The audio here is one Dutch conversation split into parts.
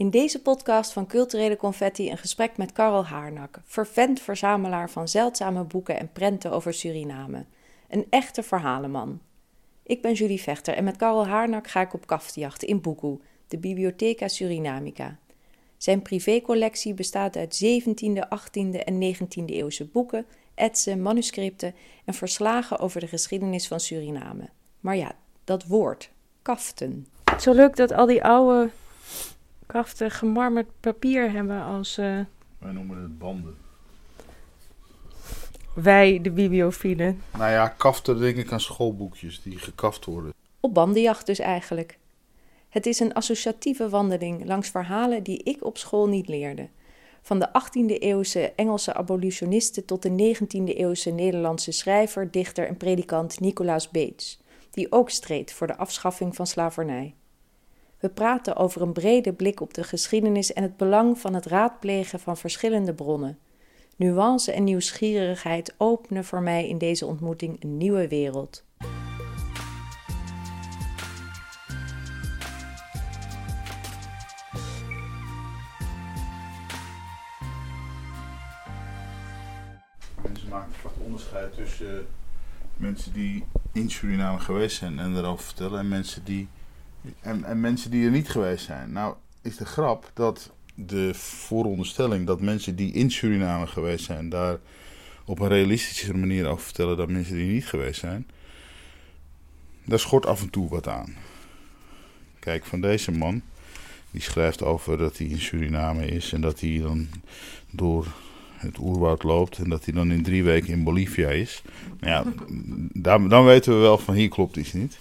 In deze podcast van Culturele Confetti een gesprek met Karel Haarnak, vervent verzamelaar van zeldzame boeken en prenten over Suriname. Een echte verhalenman. Ik ben Julie Vechter en met Karel Haarnak ga ik op kaftjacht in Buku, de Bibliotheca Surinamica. Zijn privécollectie bestaat uit 17e, 18e en 19e eeuwse boeken, etsen, manuscripten en verslagen over de geschiedenis van Suriname. Maar ja, dat woord, kaften. Zo leuk dat al die oude kaften gemarmerd papier hebben als... Uh... Wij noemen het banden. Wij, de bibliofielen. Nou ja, kaften denk ik aan schoolboekjes die gekaft worden. Op bandenjacht dus eigenlijk. Het is een associatieve wandeling langs verhalen die ik op school niet leerde. Van de 18e-eeuwse Engelse abolitionisten tot de 19e-eeuwse Nederlandse schrijver, dichter en predikant Nicolaas Beets, die ook streed voor de afschaffing van slavernij. We praten over een brede blik op de geschiedenis en het belang van het raadplegen van verschillende bronnen. Nuance en nieuwsgierigheid openen voor mij in deze ontmoeting een nieuwe wereld. Mensen maken vaak onderscheid tussen mensen die in Suriname geweest zijn en erover vertellen en mensen die en, en mensen die er niet geweest zijn. Nou, is de grap dat de vooronderstelling dat mensen die in Suriname geweest zijn, daar op een realistische manier over vertellen dan mensen die niet geweest zijn. Daar schort af en toe wat aan. Kijk, van deze man, die schrijft over dat hij in Suriname is en dat hij dan door het oerwoud loopt en dat hij dan in drie weken in Bolivia is. Nou ja, dan, dan weten we wel van hier klopt iets niet.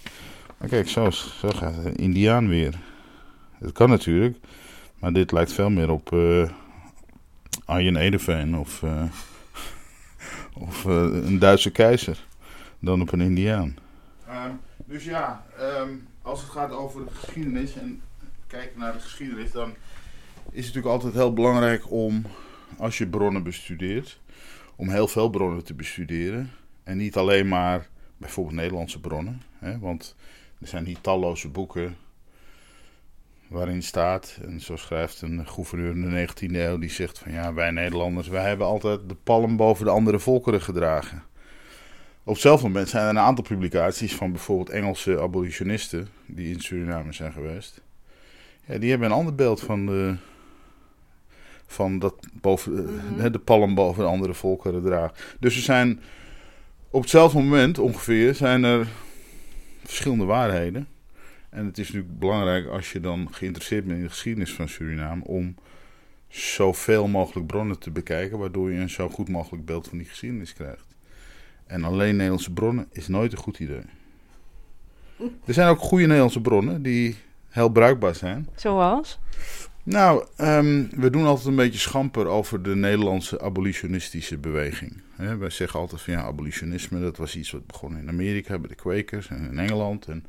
Maar kijk, zo, zo gaat het. Indiaan weer. Het kan natuurlijk, maar dit lijkt veel meer op uh, Arjen Edeveen of, uh, of uh, een Duitse keizer dan op een Indiaan. Um, dus ja, um, als het gaat over de geschiedenis en kijken naar de geschiedenis, dan is het natuurlijk altijd heel belangrijk om, als je bronnen bestudeert, om heel veel bronnen te bestuderen. En niet alleen maar bijvoorbeeld Nederlandse bronnen. Hè, want er zijn hier talloze boeken waarin staat, en zo schrijft een gouverneur in de 19e eeuw, die zegt van ja, wij Nederlanders, wij hebben altijd de palm boven de andere volkeren gedragen. Op hetzelfde moment zijn er een aantal publicaties van bijvoorbeeld Engelse abolitionisten die in Suriname zijn geweest. Ja, die hebben een ander beeld van de, van dat boven, mm de palm boven de andere volkeren dragen. Dus er zijn op hetzelfde moment ongeveer zijn er verschillende waarheden. En het is natuurlijk belangrijk als je dan geïnteresseerd bent in de geschiedenis van Suriname om zoveel mogelijk bronnen te bekijken, waardoor je een zo goed mogelijk beeld van die geschiedenis krijgt. En alleen Nederlandse bronnen is nooit een goed idee. Er zijn ook goede Nederlandse bronnen die heel bruikbaar zijn. Zoals? Nou, um, we doen altijd een beetje schamper over de Nederlandse abolitionistische beweging. He, wij zeggen altijd van ja, abolitionisme, dat was iets wat begon in Amerika bij de Quakers en in Engeland. En,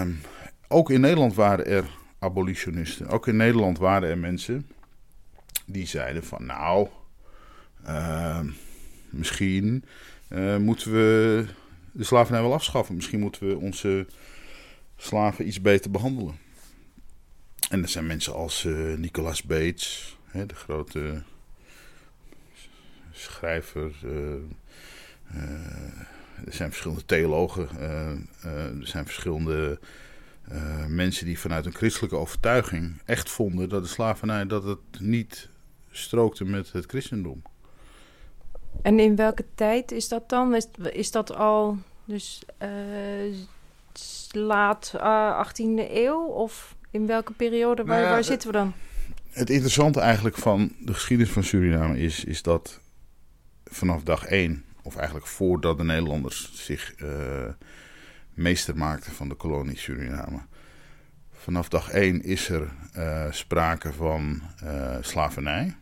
um, ook in Nederland waren er abolitionisten. Ook in Nederland waren er mensen die zeiden van nou, uh, misschien uh, moeten we de slavernij wel afschaffen. Misschien moeten we onze slaven iets beter behandelen. En er zijn mensen als uh, Nicolas Bates, hè, de grote schrijver. Uh, er zijn verschillende theologen. er zijn verschillende mensen die vanuit een christelijke overtuiging echt vonden dat de slavernij dat het niet strookte met het christendom. En in welke tijd is dat dan? Is, is dat al dus laat 18e eeuw of in welke periode? Waar, nou waar zitten we dan? Het interessante eigenlijk van de geschiedenis van Suriname is, is dat vanaf dag één, of eigenlijk voordat de Nederlanders zich uh, meester maakten van de kolonie Suriname, vanaf dag één is er uh, sprake van uh, slavernij.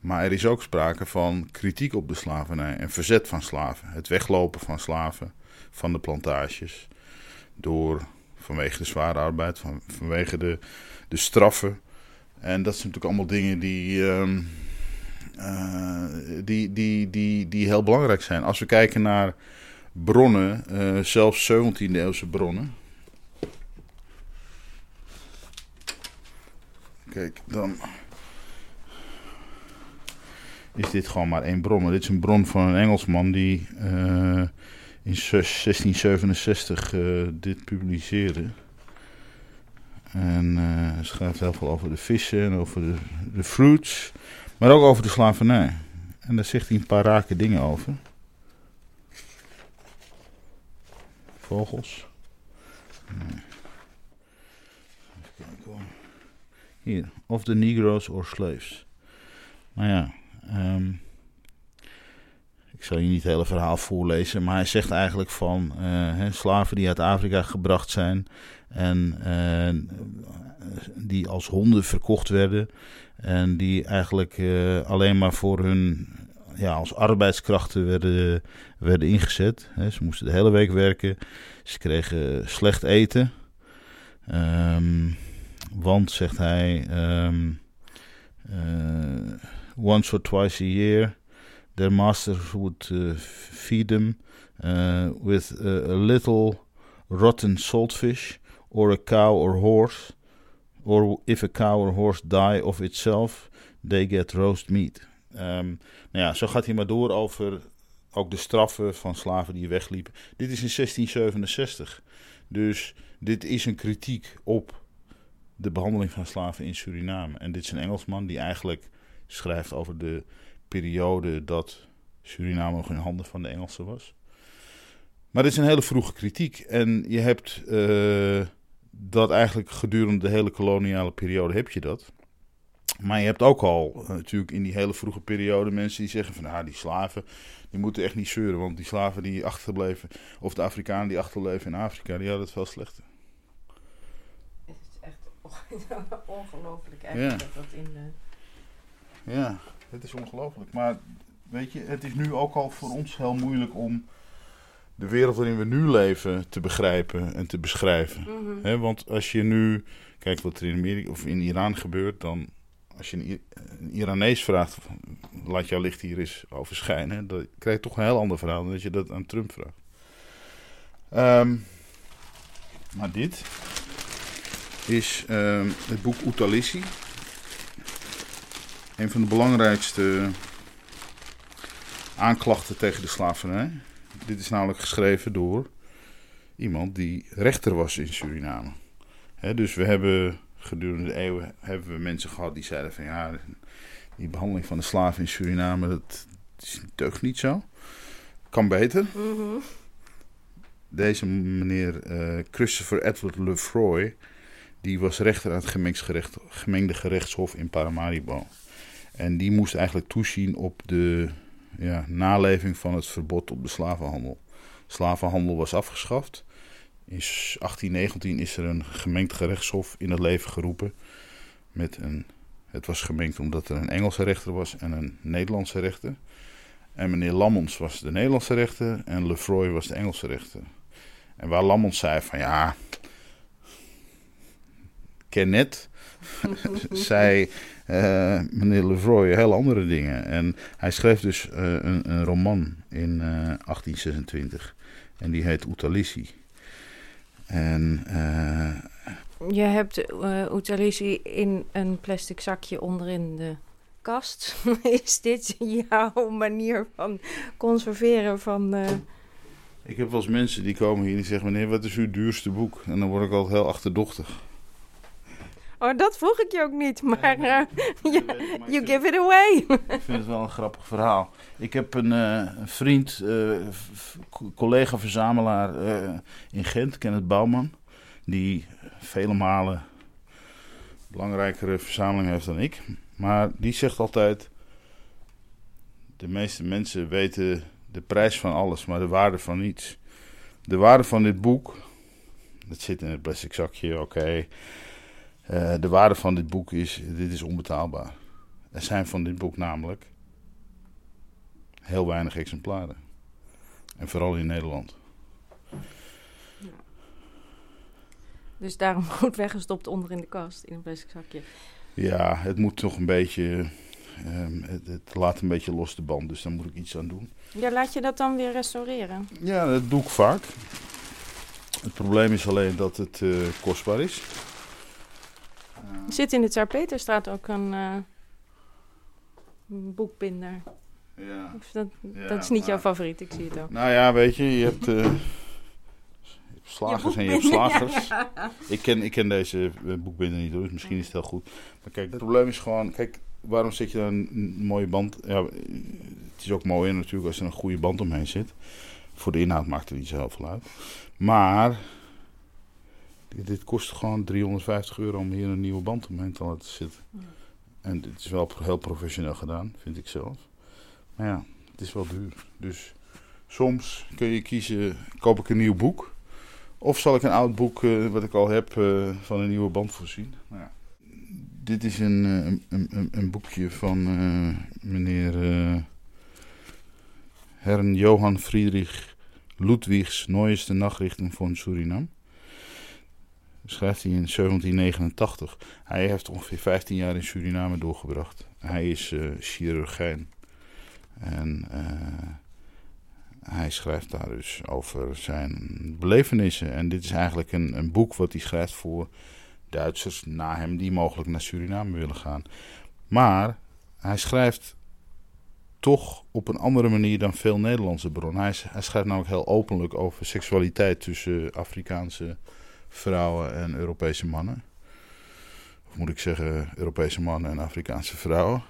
Maar er is ook sprake van kritiek op de slavernij en verzet van slaven. Het weglopen van slaven van de plantages door vanwege de zware arbeid, van, vanwege de, de straffen. En dat zijn natuurlijk allemaal dingen die, uh, uh, die, die, die, die heel belangrijk zijn. Als we kijken naar bronnen, uh, zelfs 17e eeuwse bronnen. kijk, dan is dit gewoon maar één bron. Dit is een bron van een Engelsman die uh, in 1667 uh, dit publiceerde. En uh, hij schrijft heel veel over de vissen en over de, de fruits, maar ook over de slavernij. En daar zegt hij een paar rake dingen over. Vogels. Nee. Hier, of the Negroes or slaves. Nou ja, um, ik zal je niet het hele verhaal voorlezen, maar hij zegt eigenlijk van uh, hè, slaven die uit Afrika gebracht zijn en uh, die als honden verkocht werden en die eigenlijk uh, alleen maar voor hun ja, als arbeidskrachten werden, werden ingezet. Hè. Ze moesten de hele week werken, ze kregen slecht eten. Um, want, zegt hij, uh, once or twice a year, their masters would uh, feed them uh, with a, a, little rotten saltfish or a cow or horse. Or if a cow or horse die of itself, they get roast meat. Um, nou ja, zo gaat hij maar door over ook de straffen van slaven die wegliepen. Dit is in 1667. Dus dit is een kritiek op de behandeling van slaven in Suriname. En dit is een Engelsman die eigenlijk schrijft over de periode dat Suriname nog in handen van de Engelsen was. Maar dit is een hele vroege kritiek. En je hebt uh, dat eigenlijk gedurende de hele koloniale periode heb je dat. Maar je hebt ook al uh, natuurlijk in die hele vroege periode mensen die zeggen van nou, die slaven die moeten echt niet zeuren. Want die slaven die achterbleven, of de Afrikanen die achterbleven in Afrika, die hadden het veel slechter. Het is echt ongelooflijk eigenlijk ja. dat dat in de... Ja, het is ongelooflijk. Maar weet je, het is nu ook al voor ons heel moeilijk om de wereld waarin we nu leven te begrijpen en te beschrijven. Mm -hmm. want als je nu kijkt wat er in Amerika of in Iran gebeurt, dan als je een, een Iranees vraagt, laat jouw licht hier eens over schijnen, dan krijg je toch een heel ander verhaal dan dat je dat aan Trump vraagt. Um, maar dit is um, het boek Utalissi. Een van de belangrijkste aanklachten tegen de slavernij. Dit is namelijk geschreven door iemand die rechter was in Suriname. Dus we hebben gedurende de eeuwen hebben we mensen gehad die zeiden van ja, die behandeling van de slaven in Suriname, dat is deugt niet zo. Kan beter. Deze meneer uh, Christopher Edward Lefroy, die was rechter aan het gemengde gerechtshof in Paramaribo. En die moest eigenlijk toezien op de ja, naleving van het verbod op de slavenhandel. Slavenhandel was afgeschaft. In 1819 is er een gemengd gerechtshof in het leven geroepen. Met een, het was gemengd omdat er een Engelse rechter was en een Nederlandse rechter. En meneer Lammons was de Nederlandse rechter en Lefroy was de Engelse rechter. En waar Lammons zei van ja, Kenneth, zei uh, meneer Lefroy heel andere dingen. En hij schreef dus uh, een, een, roman in uh, 1826 en die heet Utalissi. En, uh, je hebt Utalisi in een plastic zakje onderin de kast. Is dit jouw manier van conserveren van... Ik heb wel eens mensen die komen hier en die zeggen... meneer, wat is uw duurste boek? En dan word ik altijd heel achterdochtig. Oh, dat vroeg ik je ook niet, maar uh, you give it away. ik vind het wel een grappig verhaal. Ik heb een, uh, een vriend, uh, collega-verzamelaar in Gent, Kenneth Bouwman, die vele malen belangrijkere verzameling heeft dan ik. Maar die zegt altijd, de meeste mensen weten de prijs van alles, maar de waarde van niets. De waarde van dit boek, dat zit in het plastic zakje, oké... Okay. Uh, de waarde van dit boek is, dit is onbetaalbaar. Er zijn van dit boek namelijk heel weinig exemplaren. En vooral in Nederland. Ja. Dus daarom goed weggestopt onder in de kast, in een plastic zakje. Ja, het moet toch een beetje... Um, het, het, laat een beetje los de band, dus daar moet ik iets aan doen. Ja, laat je dat dan weer restaureren? Ja, dat doe ik vaak. Het probleem is alleen dat het uh, kostbaar is. Er zit in de Tsar-Peterstraat ook een, uh, een boekbinder. Ja. Dat, Ja, dat is niet maar- jouw favoriet, ik zie het ook. Nou ja, weet je, je hebt, eh, je hebt slagers en je hebt slagers. Ik ken, ik ken deze eh, boekbinder niet hoor, dus misschien is het heel goed. Maar kijk, het probleem is gewoon, kijk, waarom zet je daar een, mooie band? Ja, eh, het is ook mooier natuurlijk als er een goede band omheen zit. Voor de inhoud maakt er niet zo heel veel uit. Maar, dit, kost gewoon 350 euro om hier een nieuwe band omheen te laten zitten. Ja. En dit is wel heel professioneel gedaan, vind ik zelf. Maar ja, het is wel duur. Dus soms kun je kiezen, koop ik een nieuw boek. Of zal ik een oud boek, eh, wat ik al heb, eh, van een nieuwe band voorzien? Nou ja. Dit is een, eh, een, een, een- een boekje van meneer Herrn Johan Friedrich Ludwigs Neueste Nachrichten van Suriname. Schrijft hij in 1789. Hij heeft ongeveer 15 jaar in Suriname doorgebracht. Hij is eh chirurgijn. En eh, hij schrijft daar dus over zijn belevenissen. En dit is eigenlijk een, een boek wat hij schrijft voor Duitsers na hem die mogelijk naar Suriname willen gaan. Maar hij schrijft toch op een andere manier dan veel Nederlandse bronnen. Hij, hij schrijft namelijk heel openlijk over seksualiteit tussen Afrikaanse vrouwen en Europese mannen. Of moet ik zeggen, Europese mannen en Afrikaanse vrouwen.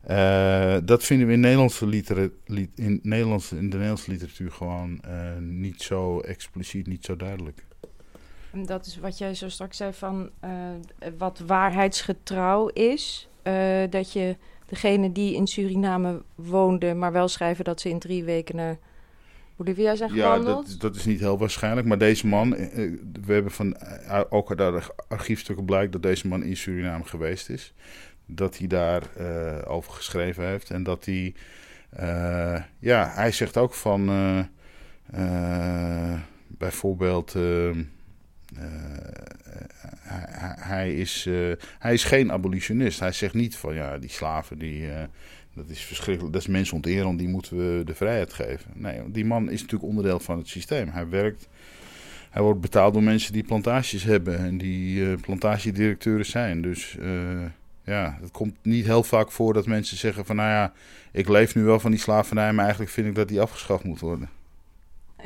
Eh, dat vinden we in, Nederlandse litera- li- in, Nederlandse, in de Nederlandse literatuur gewoon eh, niet zo expliciet, niet zo duidelijk. Dat is wat jij zo straks zei van eh, wat waarheidsgetrouw is. Dat je degene die in Suriname woonden, maar wel schrijven dat ze in drie weken naar Bolivia zijn Ja, gewandeld. dat, dat is niet heel waarschijnlijk. Maar deze man, eh, eh, we hebben van, eh, ook uit de archiefstukken blijkt dat deze man in Suriname geweest is. Dat hij daar over geschreven heeft. En dat hij, ja, hij zegt ook van, bijvoorbeeld, hij, is, hij is geen abolitionist. Hij zegt niet van, ja, die slaven, die, dat is verschrikkelijk, dat is mensonterend, die moeten we de vrijheid geven. Nee, die man is natuurlijk onderdeel van het systeem. Hij werkt, hij wordt betaald door mensen die plantages hebben en die eh plantagedirecteuren zijn. Dus eh, ja, het komt niet heel vaak voor dat mensen zeggen van, nou ja, ik leef nu wel van die slavernij, maar eigenlijk vind ik dat die afgeschaft moet worden.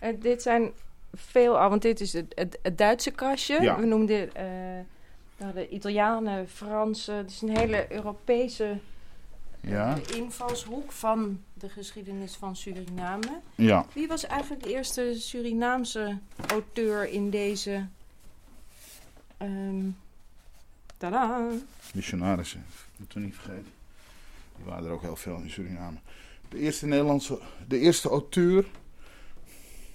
Eh, dit zijn veel al, want dit is het, het, het Duitse kastje. Ja. We noemden de Italianen, Fransen. Het is een hele Europese Ja, eh, invalshoek van de geschiedenis van Suriname. ja. Wie was eigenlijk de eerste Surinaamse auteur in deze... ehm tada! missionarissen. Moeten we niet vergeten. Die waren er ook heel veel in Suriname. De eerste Nederlandse, de eerste auteur.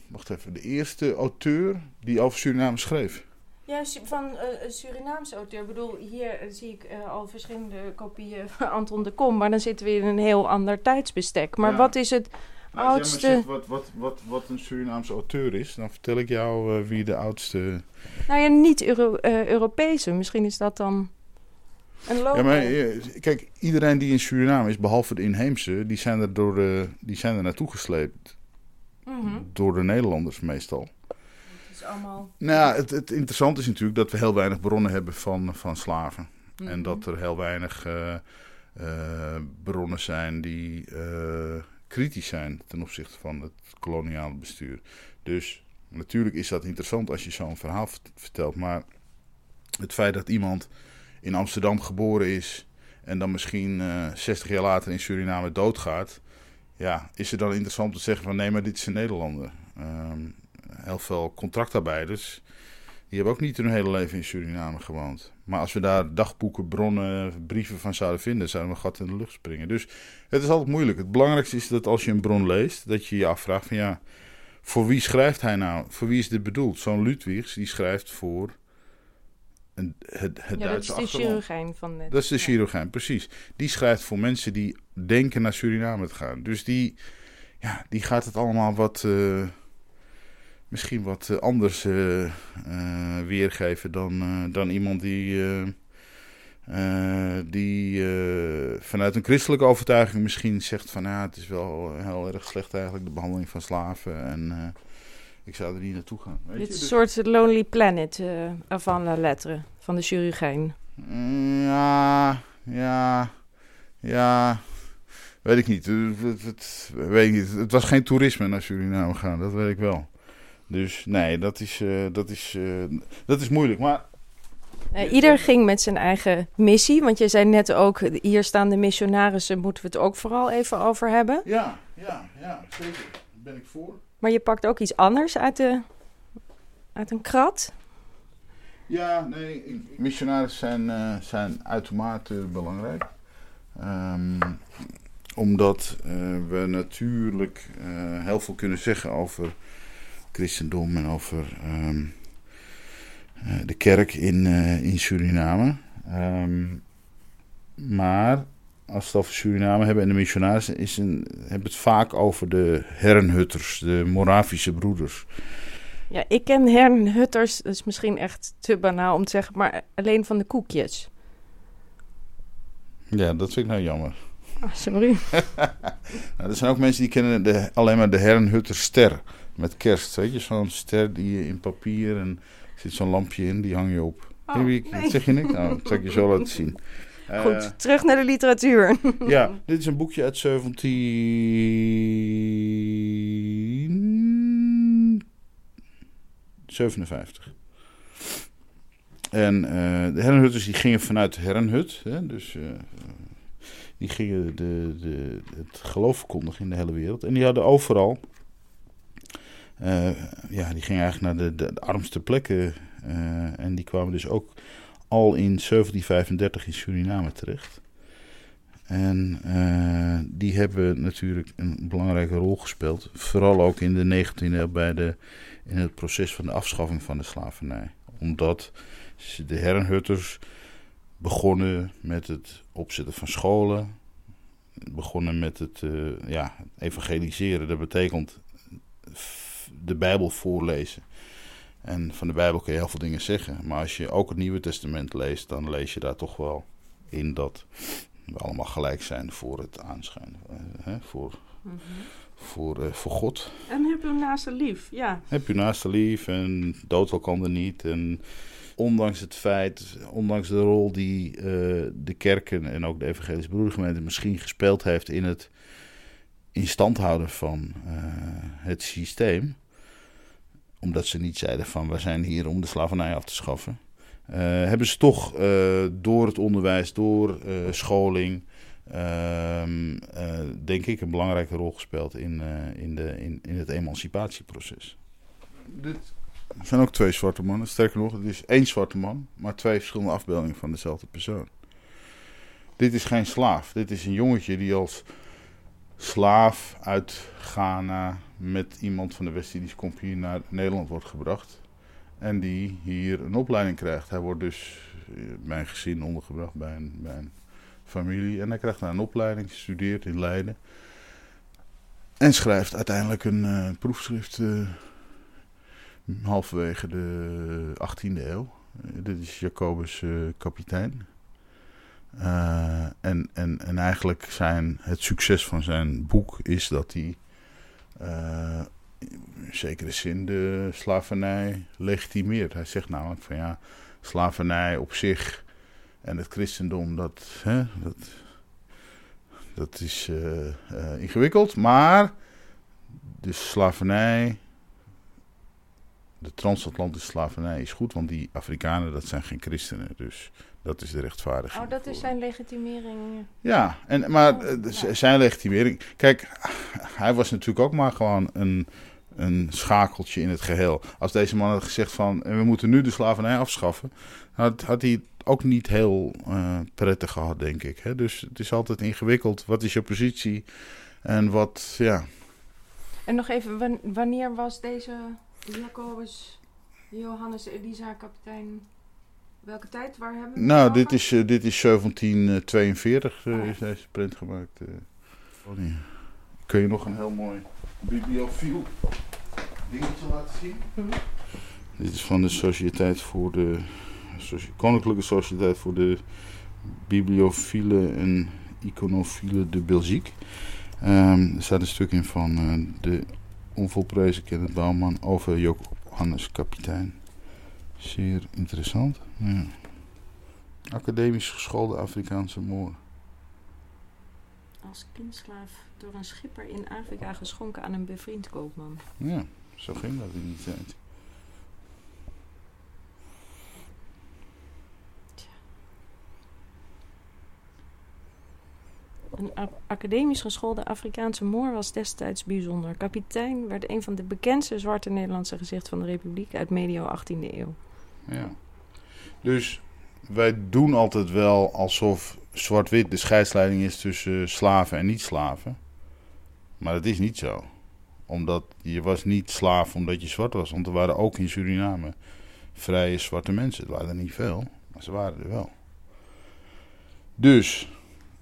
Wacht even, de eerste auteur die over Suriname schreef. Ja, van eh, een Surinaamse auteur. Ik bedoel, hier eh, zie ik eh, al verschillende kopieën van Anton de Kom. Maar dan zitten we in een heel ander tijdsbestek. Maar Ja. wat is het Nou, als oudste... jij maar zegt wat, wat, wat, wat een Surinaamse auteur is, dan vertel ik jou wie de oudste. Nou ja, niet Euro Europese. Misschien is dat dan een logo. Ja, maar kijk, iedereen die in Suriname is, behalve de inheemse, die zijn er, door de, die zijn er naartoe gesleept. Mhm. Door de Nederlanders meestal. Is allemaal... Nou het, het interessante is natuurlijk dat we heel weinig bronnen hebben van, van slaven. En Mhm. dat er heel weinig eh, eh, bronnen zijn die eh, kritisch zijn ten opzichte van het koloniale bestuur. Dus natuurlijk is dat interessant als je zo'n verhaal vert- vertelt. Maar het feit dat iemand in Amsterdam geboren is en dan misschien eh 60 jaar later in Suriname doodgaat. Ja, is het dan interessant te zeggen van nee, maar dit is een Nederlander. Ehm, heel veel contractarbeiders die hebben ook niet hun hele leven in Suriname gewoond. Maar als we daar dagboeken, bronnen, brieven van zouden vinden, zouden we een gat in de lucht springen. Dus het is altijd moeilijk. Het belangrijkste is dat als je een bron leest, dat je je afvraagt van ja, voor wie schrijft hij nou? Voor wie is dit bedoeld? Zo'n Ludwigs, die schrijft voor een, het, het ja, dat is de chirurgijn van net. Dat is de Ja. chirurgijn, precies. Die schrijft voor mensen die denken naar Suriname te gaan. Dus die, ja, die gaat het allemaal wat, eh, misschien wat eh, anders eh, eh, weergeven dan, dan iemand die, die vanuit een christelijke overtuiging misschien zegt van ja, het is wel heel erg slecht eigenlijk de behandeling van slaven. En ik zou er niet naartoe gaan. Weet Dit je? is Dus- een soort Lonely Planet van la lettre, van de chirurgijn. Mm, Ja, ja, ja. Weet ik niet. Het, het, het- weet ik niet. het was geen toerisme naar Suriname gaan, dat weet ik wel. Dus nee, dat is, eh, dat is, eh, dat is moeilijk. Maar Eh, ieder ging met zijn eigen missie, want je zei net ook, hier staan de missionarissen, moeten we het ook vooral even over hebben. ja, ja, ja, zeker. Daar ben ik voor. Maar je pakt ook iets anders uit, de, uit een krat. Ja, nee, missionarissen zijn, zijn uitermate belangrijk. Ehm, omdat we natuurlijk heel veel kunnen zeggen over christendom en over ehm, eh, de kerk in, eh, in Suriname. Ehm, maar als we het over Suriname hebben en de missionarissen, is een, hebben het vaak over de herrenhutters, de Moravische broeders. Ja, ik ken hernhutters, dat is misschien echt te banaal om te zeggen, maar alleen van de koekjes. Ja, dat vind ik nou jammer. Ah, sorry. Nou, er zijn ook mensen die kennen de, alleen maar de Herrenhutter ster met kerst. Weet je, zo'n ster die je in papier en er zit zo'n lampje in, die hang je op. Oh, nee. Zeg je niks? Nou, dat zal ik je zo laten zien. Eh, Goed, terug naar de literatuur. ja, dit is een boekje uit 1757. En eh, de Herrenhutters die gingen vanuit de Herrenhut, hè, dus eh, die gingen de, de, het geloof verkondigen in de hele wereld. En die hadden overal, eh, ja, die gingen eigenlijk naar de, de, armste plekken. eh, en die kwamen dus ook al in 1735 in Suriname terecht. En eh, die hebben natuurlijk een belangrijke rol gespeeld. Vooral ook in de 19e eeuw bij de, in het proces van de afschaffing van de slavernij. Omdat de herrenhutters begonnen met het opzetten van scholen. Begonnen met het eh, ja, evangeliseren. Dat betekent de Bijbel voorlezen. En van de Bijbel kun je heel veel dingen zeggen. Maar als je ook het Nieuwe Testament leest, dan lees je daar toch wel in dat we allemaal gelijk zijn voor het aanschijn. eh, hè, voor, voor, eh, voor God. En heb je naast een lief, ja. Heb je naaste lief en dood elkander niet. En ondanks het feit, ondanks de rol die eh, de kerken en ook de evangelische broedergemeente misschien gespeeld heeft in het in stand houden van eh, het systeem. Omdat ze niet zeiden van we zijn hier om de slavernij af te schaffen. eh, hebben ze toch eh, door het onderwijs, door scholing, ehm, eh, denk ik een belangrijke rol gespeeld in, in, de, in, in het emancipatieproces. Dit zijn ook twee zwarte mannen. Sterker nog, het is één zwarte man, maar twee verschillende afbeeldingen van dezelfde persoon. Dit is geen slaaf. Dit is een jongetje die als slaaf uit Ghana met iemand van de West-Indische Compagnie naar Nederland wordt gebracht. En die hier een opleiding krijgt. Hij wordt dus eh, bij een gezin ondergebracht bij een, bij een familie. En hij krijgt daar een opleiding, studeert in Leiden. En schrijft uiteindelijk een eh, proefschrift eh, halverwege de 18e eeuw. Dit is Jacobus Kapitein. Eh, en, en, en eigenlijk zijn, het succes van zijn boek is dat hij eh, in zekere zin de slavernij legitimeert. Hij zegt namelijk van ja, slavernij op zich en het christendom, dat, hè, dat, dat is eh, ingewikkeld. Maar de slavernij, de transatlantische slavernij is goed, want die Afrikanen, dat zijn geen christenen. Dus dat is de rechtvaardiging. Oh, dat is zijn legitimering. ja, en, maar Oh, eh, ja. zijn legitimering. Kijk, hij was natuurlijk ook maar gewoon een, een schakeltje in het geheel. Als deze man had gezegd van "En we moeten nu de slavernij afschaffen, had, had hij het ook niet heel eh, prettig gehad, denk ik. Hè? Dus het is altijd ingewikkeld. Wat is je positie? En wat, ja. En nog even, wan- wanneer was deze Jacobus, Johannes Elisa, kapitein? Welke tijd? Waar hebben we Nou, dit is, eh, dit is 1742 eh, Oh ja. is deze print gemaakt. Oh, nee. Kun je nog een heel mooi bibliofiel dingetje laten zien? Dit is van de Sociëteit voor de Koninklijke Sociëteit voor de Bibliophile en Iconophile de Belgique. Ehm, er staat een stuk in van eh, de onvolprezen Kenneth Bouwman over Johannes Kapitein. Zeer interessant. Ja. Academisch geschoolde Afrikaanse moor. Als kindslaaf door een schipper in Afrika geschonken aan een bevriend koopman. Ja, zo ging dat in die tijd. Een academisch geschoolde Afrikaanse moor was destijds bijzonder. Kapitein werd een van de bekendste zwarte Nederlandse gezichten van de Republiek uit medio 18e eeuw. Ja. Dus wij doen altijd wel alsof zwart-wit de scheidsleiding is tussen slaven en niet-slaven. Maar dat is niet zo. Omdat je was niet slaaf omdat je zwart was. Want er waren ook in Suriname vrije zwarte mensen. Het waren er niet veel, maar ze waren er wel. Dus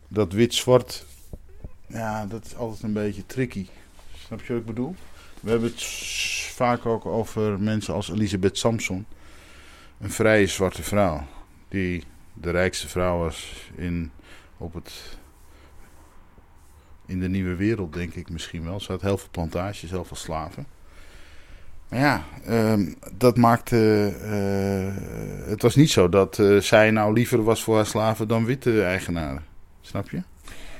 dat wit-zwart, ja, dat is altijd een beetje tricky. Snap je wat ik bedoel? We hebben het vaak ook over mensen als Elisabeth Samson. Een vrije zwarte vrouw. Die de rijkste vrouw was in, op het, in de nieuwe wereld, denk ik misschien wel. Ze had heel veel plantages, heel veel slaven. Maar ja, ehm, dat maakte. eh, het was niet zo dat eh, zij nou liever was voor haar slaven dan witte eigenaren. Snap je?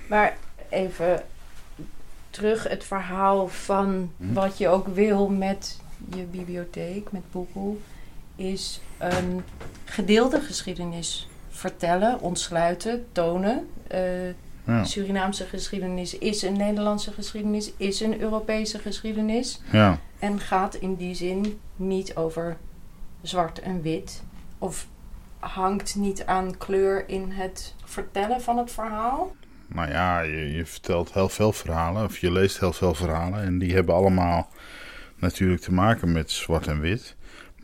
Maar even terug het verhaal van Mhm. wat je ook wil met je bibliotheek, met boeken, is een gedeelde geschiedenis vertellen, ontsluiten, tonen. Eh, Ja. Surinaamse geschiedenis is een Nederlandse geschiedenis, is een Europese geschiedenis. ja. En gaat in die zin niet over zwart en wit. Of hangt niet aan kleur in het vertellen van het verhaal. Nou ja, je, je vertelt heel veel verhalen, of je leest heel veel verhalen. En die hebben allemaal natuurlijk te maken met zwart en wit.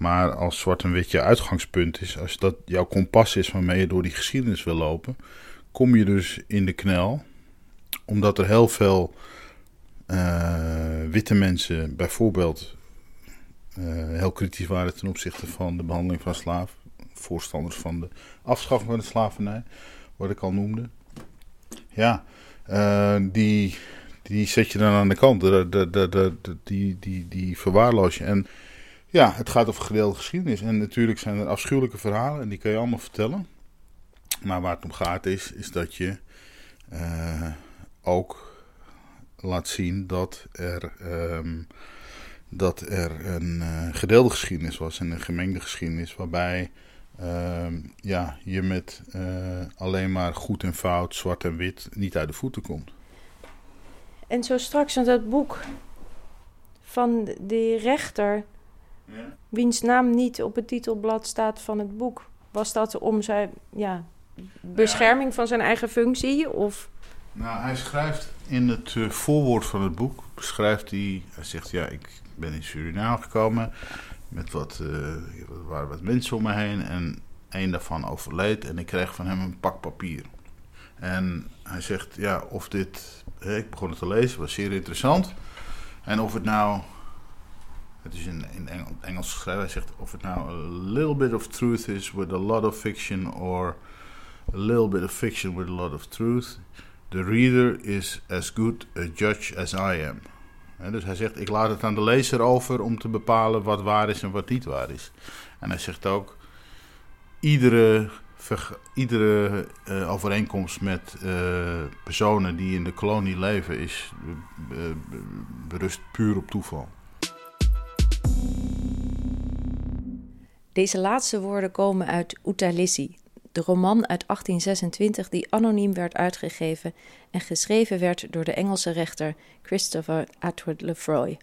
Maar als zwart en wit je uitgangspunt is, als dat jouw kompas is waarmee je door die geschiedenis wil lopen, kom je dus in de knel. Omdat er heel veel eh, witte mensen bijvoorbeeld eh, heel kritisch waren ten opzichte van de behandeling van slaaf. Voorstanders van de afschaffing van de slavernij, wat ik al noemde. Ja, eh, die, die zet je dan aan de kant. De- die, die, die verwaarloos je. En ja, het gaat over gedeelde geschiedenis. En natuurlijk zijn er afschuwelijke verhalen en die kan je allemaal vertellen. Maar waar het om gaat is, is dat je eh, ook laat zien dat er, ehm, dat er een eh, gedeelde geschiedenis was en een gemengde geschiedenis. Waarbij ehm, ja, je met eh, alleen maar goed en fout, zwart en wit niet uit de voeten komt. En zo straks in dat boek van die rechter, wiens naam niet op het titelblad staat van het boek. Was dat om zijn ja, bescherming van zijn eigen functie? Of Nou, hij schrijft in het eh, voorwoord van het boek, beschrijft hij, hij zegt ja, ik ben in Suriname gekomen met wat, eh, er waren wat mensen om me heen en één daarvan overleed en ik kreeg van hem een pak papier. En hij zegt ja, of dit, hè, ik begon het te lezen, was zeer interessant. En of het nou, het is in, in Engel- Engels geschreven, hij zegt of het nou a little bit of truth is with a lot of fiction or a little bit of fiction with a lot of truth. The reader is as good a judge as I am. Dus hij zegt, ik laat het aan de lezer over om te bepalen wat waar is en wat niet waar is. En hij zegt ook, iedere, iedere eh, overeenkomst met eh, personen die in de kolonie leven is, eh, berust puur op toeval. Deze laatste woorden komen uit Utalissi, de roman uit 1826 die anoniem werd uitgegeven en geschreven werd door de Engelse rechter Christopher Atwood Lefroy.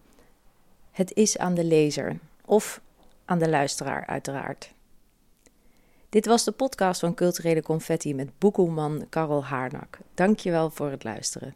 Het is aan de lezer, of aan de luisteraar uiteraard. Dit was de podcast van Culturele Confetti met boekelman Karel Haarnak. Dankjewel voor het luisteren.